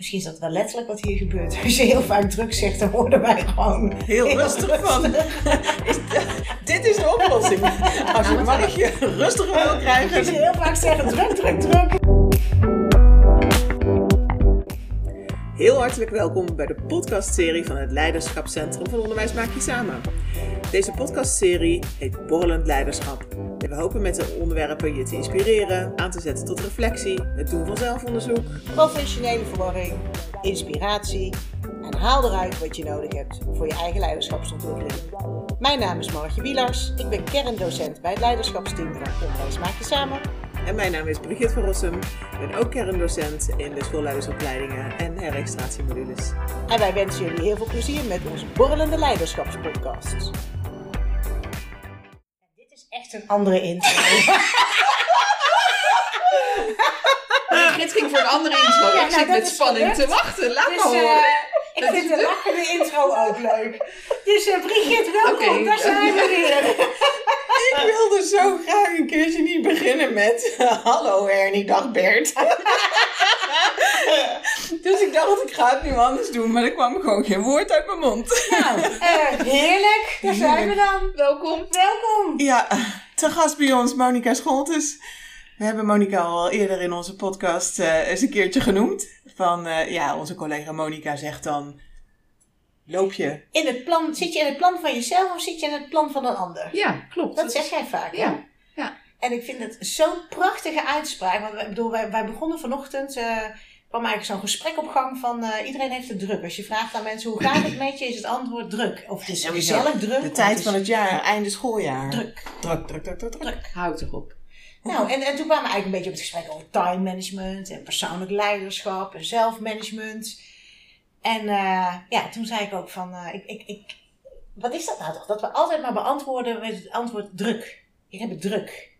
Misschien is dat wel letterlijk wat hier gebeurt. Als je heel vaak druk zegt, dan worden wij gewoon heel, rustig van. Is, dit is de oplossing. Als je een mannetje rustiger wil krijgen. Als je heel vaak zegt druk, druk, druk. Heel hartelijk welkom bij de podcastserie van het Leiderschapscentrum van Onderwijs Maak Je Samen. Deze podcastserie heet Borrelend Leiderschap. We hopen met de onderwerpen je te inspireren, aan te zetten tot reflectie, het doen van zelfonderzoek, professionele verwarring, inspiratie en haal eruit wat je nodig hebt voor je eigen leiderschapsontwikkeling. Mijn naam is Margje Wielars, ik ben kerndocent bij het leiderschapsteam van Onderwijs Maak Je Samen en mijn naam is Brigitte van Rossum. Ik ben ook kerndocent in de schoolleidersopleidingen en herextratiemodules. En wij wensen jullie heel veel plezier met onze borrelende leiderschapspodcast. Echt een andere intro. Brigitte ging voor een andere intro. Ja, ik nou, zit met spanning te wachten. Laat dus, maar horen. Uh, ik vind de lachende intro ook leuk. Dus uh, Brigitte, welkom. Okay. Daar zijn we weer. Ik wilde zo graag een keertje niet beginnen met Hallo Ernie, dag Bert. dus ik dacht, ik ga het nu anders doen, maar er kwam gewoon geen woord uit mijn mond. Nou, uh, heerlijk. Daar zijn we dan. Welkom. Welkom. Ja, te gast bij ons Monika Scholtes. We hebben Monika al eerder in onze podcast uh, eens een keertje genoemd. Van, uh, ja, onze collega Monika zegt dan loop je. In het plan, zit je in het plan van jezelf of zit je in het plan van een ander? Ja, klopt. Dat, zeg jij vaak. Ja. ja. En ik vind het zo'n prachtige uitspraak. Want bedoel, wij, wij begonnen vanochtend. Uh, kwam eigenlijk zo'n gesprek op gang van uh, iedereen heeft het druk. Als je vraagt aan mensen hoe gaat het met je, is het antwoord druk. Of het is sowieso druk. De tijd van het jaar, einde schooljaar. Druk. Druk, druk, druk, druk. druk. Houd erop. Nou, en, en toen kwamen we eigenlijk een beetje op het gesprek over time management en persoonlijk leiderschap en zelfmanagement. En uh, ja, toen zei ik ook van, uh, ik, ik, ik, wat is dat nou toch? Dat we altijd maar beantwoorden met het antwoord druk. Ik heb het druk.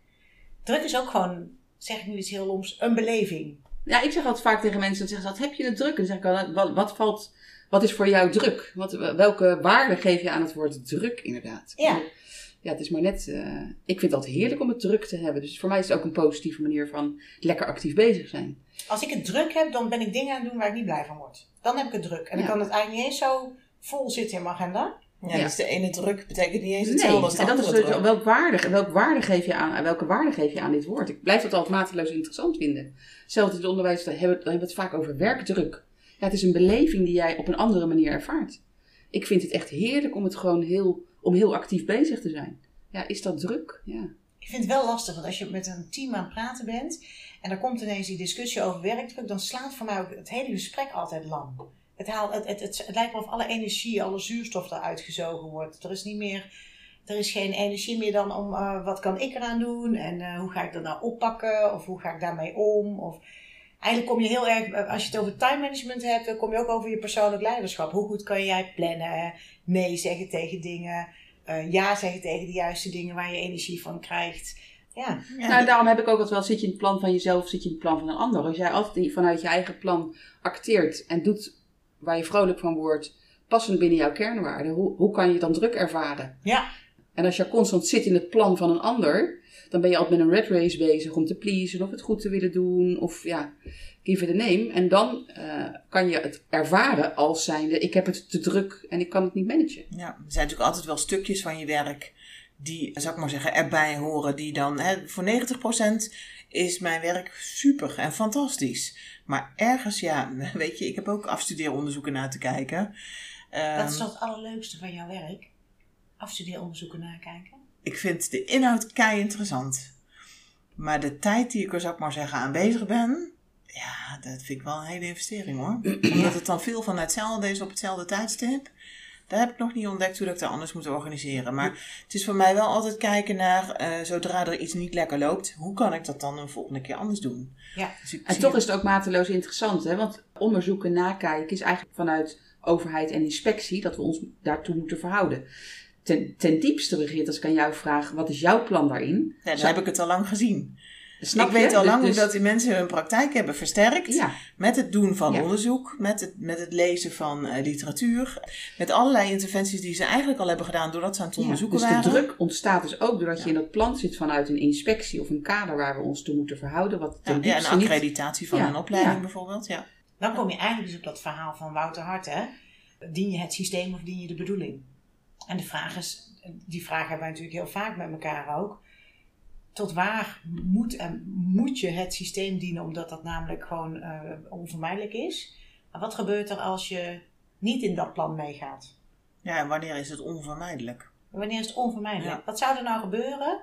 Druk is ook gewoon, zeg ik nu iets heel loms, een beleving. Ja, ik zeg altijd vaak tegen mensen, dan zeggen ze, wat heb je het druk? En dan zeg ik al, wat, wat valt, wat is voor jou druk? Wat, welke waarde geef je aan het woord druk inderdaad? Ja. Ja, het is maar net, uh, ik vind het altijd heerlijk om het druk te hebben. Dus voor mij is het ook een positieve manier van lekker actief bezig zijn. Als ik het druk heb, dan ben ik dingen aan het doen waar ik niet blij van word. Dan heb ik het druk. En dan kan het eigenlijk niet eens zo vol zitten in mijn agenda. Ja, dus de ene druk betekent niet eens hetzelfde nee, als de en dat is dus welk waarde, welk waarde geef je aan, welke waarde geef je aan dit woord? Ik blijf dat altijd mateloos interessant vinden. Zelfs in het onderwijs, dan hebben, we het vaak over werkdruk. Ja, het is een beleving die jij op een andere manier ervaart. Ik vind het echt heerlijk om het gewoon heel, om heel actief bezig te zijn. Ja, is dat druk? Ja. Ik vind het wel lastig, want als je met een team aan het praten bent en er komt ineens die discussie over werkdruk, dan slaat voor mij ook het hele gesprek altijd lang. Het, haalt, het, het, het, lijkt wel of alle energie, alle zuurstof eruit gezogen wordt. Er is niet meer, er is geen energie meer dan om uh, wat kan ik eraan doen en uh, hoe ga ik dat nou oppakken of hoe ga ik daarmee om. Of, eigenlijk kom je heel erg, eh, als je het over time management hebt, dan kom je ook over je persoonlijk leiderschap. Hoe goed kan jij plannen, nee zeggen tegen dingen, ja zeggen tegen de juiste dingen waar je energie van krijgt. Ja. Nou, daarom heb ik ook altijd wel, zit je in het plan van jezelf, zit je in het plan van een ander. Als jij altijd vanuit je eigen plan acteert en doet waar je vrolijk van wordt, passend binnen jouw kernwaarden, hoe, hoe kan je dan druk ervaren? Ja. En als je constant zit in het plan van een ander, dan ben je altijd met een red race bezig om te pleasen of het goed te willen doen of ja, give it a name. En dan uh, kan je het ervaren als zijnde, ik heb het te druk en ik kan het niet managen. Ja, er zijn natuurlijk altijd wel stukjes van je werk die, zou ik maar zeggen, erbij horen. Die dan, hè, voor 90% is mijn werk super en fantastisch. Maar ergens, ja, weet je, ik heb ook afstudeeronderzoeken naar te kijken. Um, dat is toch het allerleukste van jouw werk? Afstudeeronderzoeken nakijken? Ik vind de inhoud kei interessant. Maar de tijd die ik er, zou ik maar zeggen, aan bezig ben, ja, dat vind ik wel een hele investering hoor. Omdat het dan veel van hetzelfde is op hetzelfde tijdstip. Daar heb ik nog niet ontdekt hoe dat ik dat anders moet organiseren. Maar het is voor mij wel altijd kijken naar, uh, zodra er iets niet lekker loopt, hoe kan ik dat dan een volgende keer anders doen? Ja. Dus en toch is het ook mateloos interessant, hè? want onderzoeken, nakijken is eigenlijk vanuit overheid en inspectie dat we ons daartoe moeten verhouden. Ten, ten diepste, Brigitte, als ik aan jou vraag, wat is jouw plan daarin? Ja, dan heb ik het al lang gezien. Snap ik weet al lang dus, dat die mensen hun praktijk hebben versterkt. Met het doen van onderzoek, met het, met het lezen van uh, literatuur. Met allerlei interventies die ze eigenlijk al hebben gedaan doordat ze aan het onderzoeken dus waren. Dus de druk ontstaat dus ook doordat je in dat plan zit vanuit een inspectie of een kader waar we ons toe moeten verhouden. Wat ja, een accreditatie van een opleiding bijvoorbeeld. Ja. Dan kom je eigenlijk dus op dat verhaal van Wouter Hart, hè? Dien je het systeem of dien je de bedoeling? En de vraag is, die vraag hebben wij natuurlijk heel vaak met elkaar ook. Tot waar moet, en moet je het systeem dienen, omdat dat namelijk gewoon eh, onvermijdelijk is? Maar wat gebeurt er als je niet in dat plan meegaat? Ja, en wanneer is het onvermijdelijk? Wanneer is het onvermijdelijk? Ja. Wat zou er nou gebeuren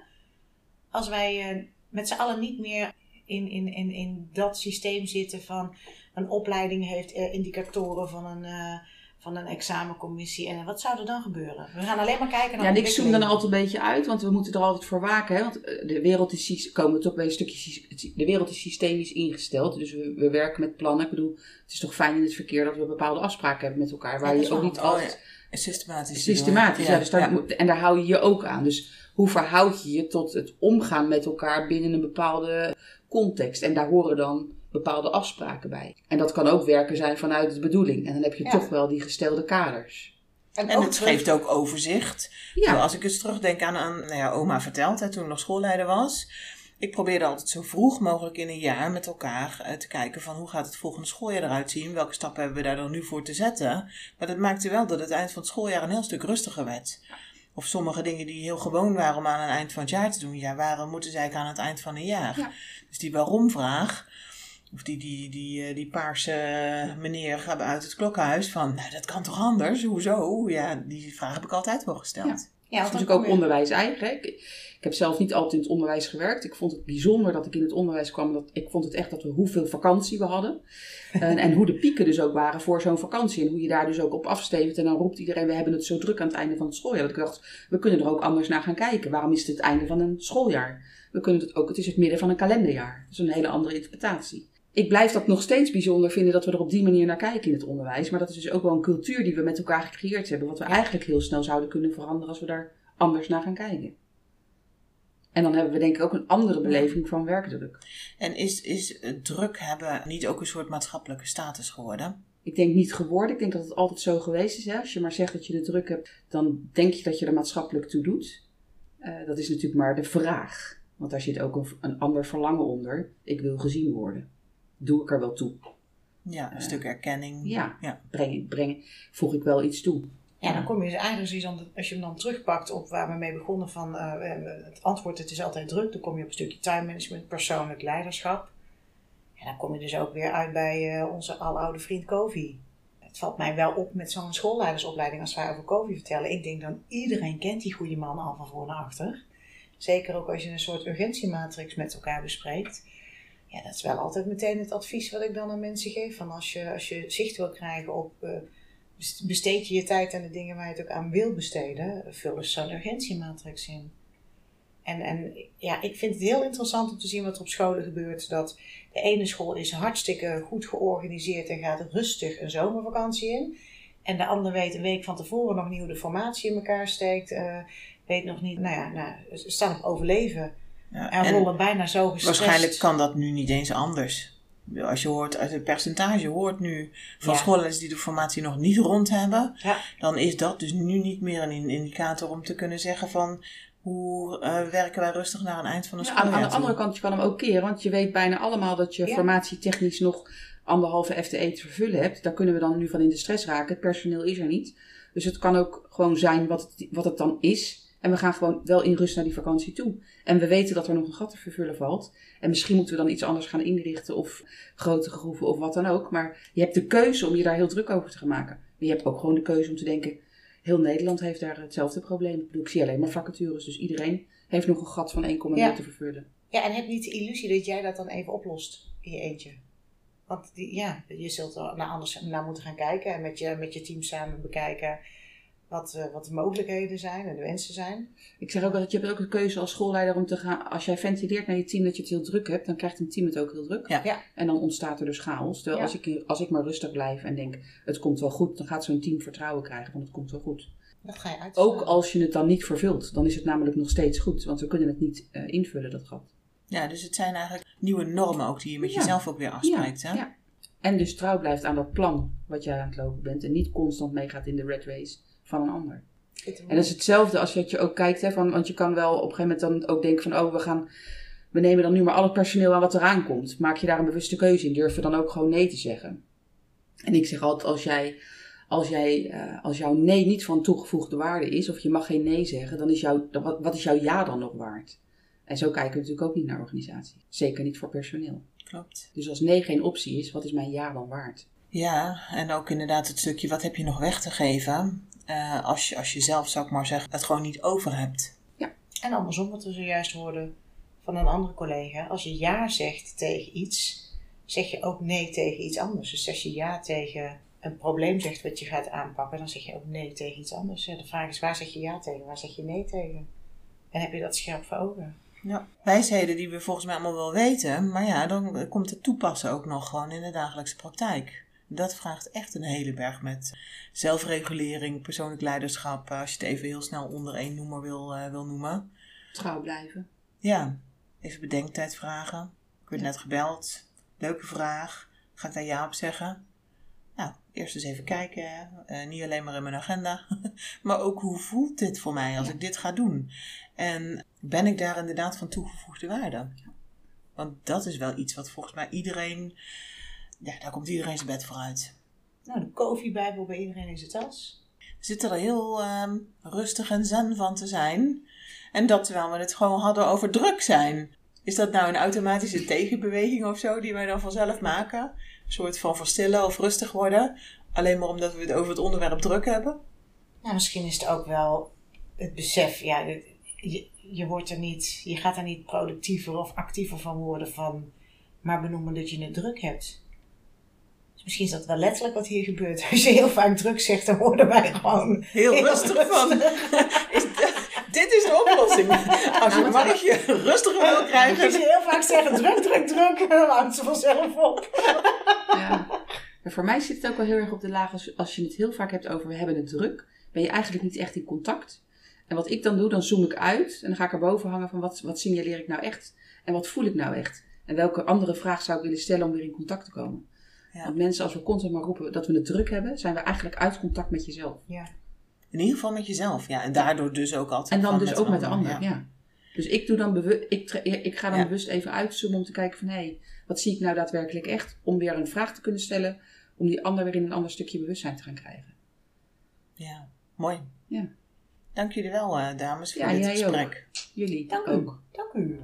als wij eh, met z'n allen niet meer in, in, in, in dat systeem zitten van een opleiding heeft eh, indicatoren van een, van een examencommissie. En wat zou er dan gebeuren? We gaan alleen maar kijken naar Ja, en ik zoom dan altijd een beetje uit, want we moeten er altijd voor waken. Hè? Want eh, de wereld is, komen we toch bij een stukje, de wereld is systemisch ingesteld. Dus we, we werken met plannen. Ik bedoel, het is toch fijn in het verkeer dat we bepaalde afspraken hebben met elkaar. Waar Ja, je ook niet altijd Systematisch. systematisch. Ja, dus daar ja. moet- en daar hou je je ook aan. Dus hoe verhoud je je tot het omgaan met elkaar binnen een bepaalde context? En daar horen dan bepaalde afspraken bij. En dat kan ook werken zijn vanuit de bedoeling. En dan heb je Ja. toch wel die gestelde kaders. En, het terug- geeft ook overzicht. Ja. Als ik eens terugdenk aan, aan nou ja, oma vertelt, hè, toen ik nog schoolleider was. Ik probeerde altijd zo vroeg mogelijk in een jaar met elkaar eh, te kijken van hoe gaat het volgende schooljaar eruit zien. Welke stappen hebben we daar dan nu voor te zetten. Maar dat maakte wel dat het eind van het schooljaar een heel stuk rustiger werd. Of sommige dingen die heel gewoon waren om aan het eind van het jaar te doen. Ja, waarom moeten ze eigenlijk aan het eind van een jaar? Ja. Dus die waarom-vraag. Of die, die, die, eh, die paarse meneer uit het klokkenhuis van, nou dat kan toch anders? Hoezo? Ja, die vraag heb ik altijd wel gesteld. Ja, Dat is natuurlijk ook onderwijs eigen. Ik, ik heb zelf niet altijd in het onderwijs gewerkt. Ik vond het bijzonder dat ik in het onderwijs kwam. Dat, ik vond het echt dat we hoeveel vakantie we hadden. En, en hoe de pieken dus ook waren voor zo'n vakantie. En hoe je daar dus ook op afstevend. En dan roept iedereen, we hebben het zo druk aan het einde van het schooljaar. Dat ik dacht, we kunnen er ook anders naar gaan kijken. Waarom is het het einde van een schooljaar? We kunnen het ook, het is het midden van een kalenderjaar. Dat is een hele andere interpretatie. Ik blijf dat nog steeds bijzonder vinden dat we er op die manier naar kijken in het onderwijs. Maar dat is dus ook wel een cultuur die we met elkaar gecreëerd hebben. Wat we eigenlijk heel snel zouden kunnen veranderen als we daar anders naar gaan kijken. En dan hebben we denk ik ook een andere beleving van werkdruk. En is, is druk hebben niet ook een soort maatschappelijke status geworden? Ik denk niet geworden. Ik denk dat het altijd zo geweest is. Hè? Als je maar zegt dat je de druk hebt, dan denk je dat je er maatschappelijk toe doet. Eh, dat is natuurlijk maar de vraag. Want daar zit ook een, een ander verlangen onder. Ik wil gezien worden. Doe ik er wel toe? Ja, een Eh, stuk erkenning. Ja, Ja. Breng, breng, voeg ik wel iets toe. Ja, dan kom je dus eigenlijk zoiets aan, als je hem dan terugpakt op waar we mee begonnen van eh, het antwoord, het is altijd druk. Dan kom je op een stukje time management, persoonlijk leiderschap. En dan kom je dus ook weer uit bij eh, onze aloude vriend Kovi. Het valt mij wel op met zo'n schoolleidersopleiding als wij over Kovi vertellen. Ik denk dan iedereen kent die goede man al van voor naar achter. Zeker ook als je een soort urgentiematrix met elkaar bespreekt. Ja, dat is wel altijd meteen het advies wat ik dan aan mensen geef. Van als je, als je zicht wil krijgen op eh, besteed je je tijd aan de dingen waar je het ook aan wil besteden, vul zo'n urgentiematrix in. En, en ja, ik vind het heel interessant om te zien wat er op scholen gebeurt. Dat de ene school is hartstikke goed georganiseerd en gaat rustig een zomervakantie in. En de ander weet een week van tevoren nog niet hoe de formatie in elkaar steekt. eh, weet nog niet, nou ja, nou, staan op overleven. Ja, En, en rollen bijna zo gestrest. waarschijnlijk kan dat nu niet eens anders. Als je hoort, uit het percentage hoort nu van Ja. schoolleiders die de formatie nog niet rond hebben, Ja. dan is dat dus nu niet meer een indicator om te kunnen zeggen van hoe eh, werken wij rustig naar een eind van een Ja, aan, schooljaar aan de andere kant, je kan hem ook keren. Want je weet bijna allemaal dat je Ja. formatietechnisch nog anderhalve FTE te vervullen hebt. Daar kunnen we dan nu van in de stress raken. Het personeel is er niet. Dus het kan ook gewoon zijn wat het, wat het dan is. En we gaan gewoon wel in rust naar die vakantie toe. En we weten dat er nog een gat te vervullen valt. En misschien moeten we dan iets anders gaan inrichten. Of grotere groeven of wat dan ook. Maar je hebt de keuze om je daar heel druk over te gaan maken. Maar je hebt ook gewoon de keuze om te denken... Heel Nederland heeft daar hetzelfde probleem. Ik bedoel, ik zie alleen maar vacatures. Dus iedereen heeft nog een gat van 1,0 Ja. te vervullen. Ja, en heb niet de illusie dat jij dat dan even oplost in je eentje. Want die, ja, je zult er naar anders naar moeten gaan kijken en met je, met je team samen bekijken wat, eh, wat de mogelijkheden zijn en de wensen zijn. Ik zeg ook dat je hebt ook een keuze als schoolleider om te gaan. Als jij ventileert naar je team dat je het heel druk hebt, dan krijgt een team het ook heel druk. Ja. Ja. En dan ontstaat er dus chaos. Terwijl Ja. als, ik, als ik maar rustig blijf en denk, het komt wel goed, dan gaat zo'n team vertrouwen krijgen van het komt wel goed. Dat ga je uit. Ook als je het dan niet vervult, dan is het namelijk nog steeds goed. Want we kunnen het niet eh, invullen, dat gat. Ja, dus het zijn eigenlijk nieuwe normen ook die je met Ja. jezelf ook weer afspreekt. hè? ja. En dus trouw blijft aan dat plan wat jij aan het lopen bent. En niet constant meegaat in de red race van een ander. En dat is hetzelfde als dat je ook kijkt, hè, van, want je kan wel op een gegeven moment dan ook denken van, oh, we gaan, we nemen dan nu maar al het personeel aan wat eraan komt. Maak je daar een bewuste keuze in, durf je dan ook gewoon nee te zeggen. En ik zeg altijd, als jij, als jij, eh, als jouw nee niet van toegevoegde waarde is, of je mag geen nee zeggen, dan is jouw, dan- wat, wat is jouw ja dan nog waard? En zo kijken we natuurlijk ook niet naar organisatie. Zeker niet voor personeel. Klopt. Dus als nee geen optie is, wat is mijn ja dan waard? Ja, en ook inderdaad het stukje wat heb je nog weg te geven. Eh, als, je, als je zelf, zou ik maar zeggen, het gewoon niet over hebt. En andersom, wat we zojuist hoorden van een andere collega. Als je ja zegt tegen iets, zeg je ook nee tegen iets anders. Dus als je ja tegen een probleem zegt wat je gaat aanpakken, dan zeg je ook nee tegen iets anders. Ja, de vraag is, waar zeg je ja tegen? Waar zeg je nee tegen? En heb je dat scherp voor ogen? Ja. Wijsheden die we volgens mij allemaal wel weten, maar ja, dan komt het toepassen ook nog gewoon in de dagelijkse praktijk. Dat vraagt echt een hele berg met zelfregulering, persoonlijk leiderschap, eh, als je het even heel snel onder één noemer wil, eh, wil noemen. Trouw blijven. Ja, even bedenktijd vragen. Ik werd net gebeld. Leuke vraag. Ga ik daar ja op zeggen? Nou, eerst eens even kijken. Eh, niet alleen maar in mijn agenda. maar ook hoe voelt dit voor mij als ik dit ga doen? En ben ik daar inderdaad van toegevoegde waarde? Want dat is wel iets wat volgens mij iedereen... Ja, daar komt iedereen zijn bed voor uit. Nou, de koffiebijbel bij iedereen in zijn tas. We zitten er heel ehm, rustig en zen van te zijn. En dat terwijl we het gewoon hadden over druk zijn. Is dat nou een automatische tegenbeweging of zo die wij dan vanzelf maken? Een soort van verstillen of rustig worden? Alleen maar omdat we het over het onderwerp druk hebben? Nou, misschien is het ook wel het besef, ja, je, je, wordt er niet, je gaat er niet productiever of actiever van worden van maar benoemen dat je het druk hebt. Dus misschien is dat wel letterlijk wat hier gebeurt. Als je heel vaak druk zegt, dan worden wij gewoon Heel rustig van. Is dit- dit is de oplossing. Als je het mannetje rustiger wil Als krijgen. je heel vaak zegt druk, druk, druk, dan houdt ze vanzelf op. Ja. Maar voor mij zit het ook wel heel erg op de laag als, als je het heel vaak hebt over we hebben het druk, ben je eigenlijk niet echt in contact. En wat ik dan doe, dan zoom ik uit en dan ga ik erboven hangen van wat, wat signaleer ik nou echt en wat voel ik nou echt. En welke andere vraag zou ik willen stellen om weer in contact te komen. Ja. Want mensen, als we constant maar roepen dat we het druk hebben, zijn we eigenlijk uit contact met jezelf. Ja. In ieder geval met jezelf. Ja, en daardoor dus ook altijd. En dan dus ook met de anderen, ander. Ja. Dus ik, doe dan bewust, ik, ik ga dan Ja. bewust even uitzoomen om te kijken van hé, hey, wat zie ik nou daadwerkelijk echt? Om weer een vraag te kunnen stellen, om die ander weer in een ander stukje bewustzijn te gaan krijgen. Ja, mooi. Ja. Dank jullie wel, eh, dames, voor Ja, dit jij gesprek. Jullie Dank ook. u. Dank u.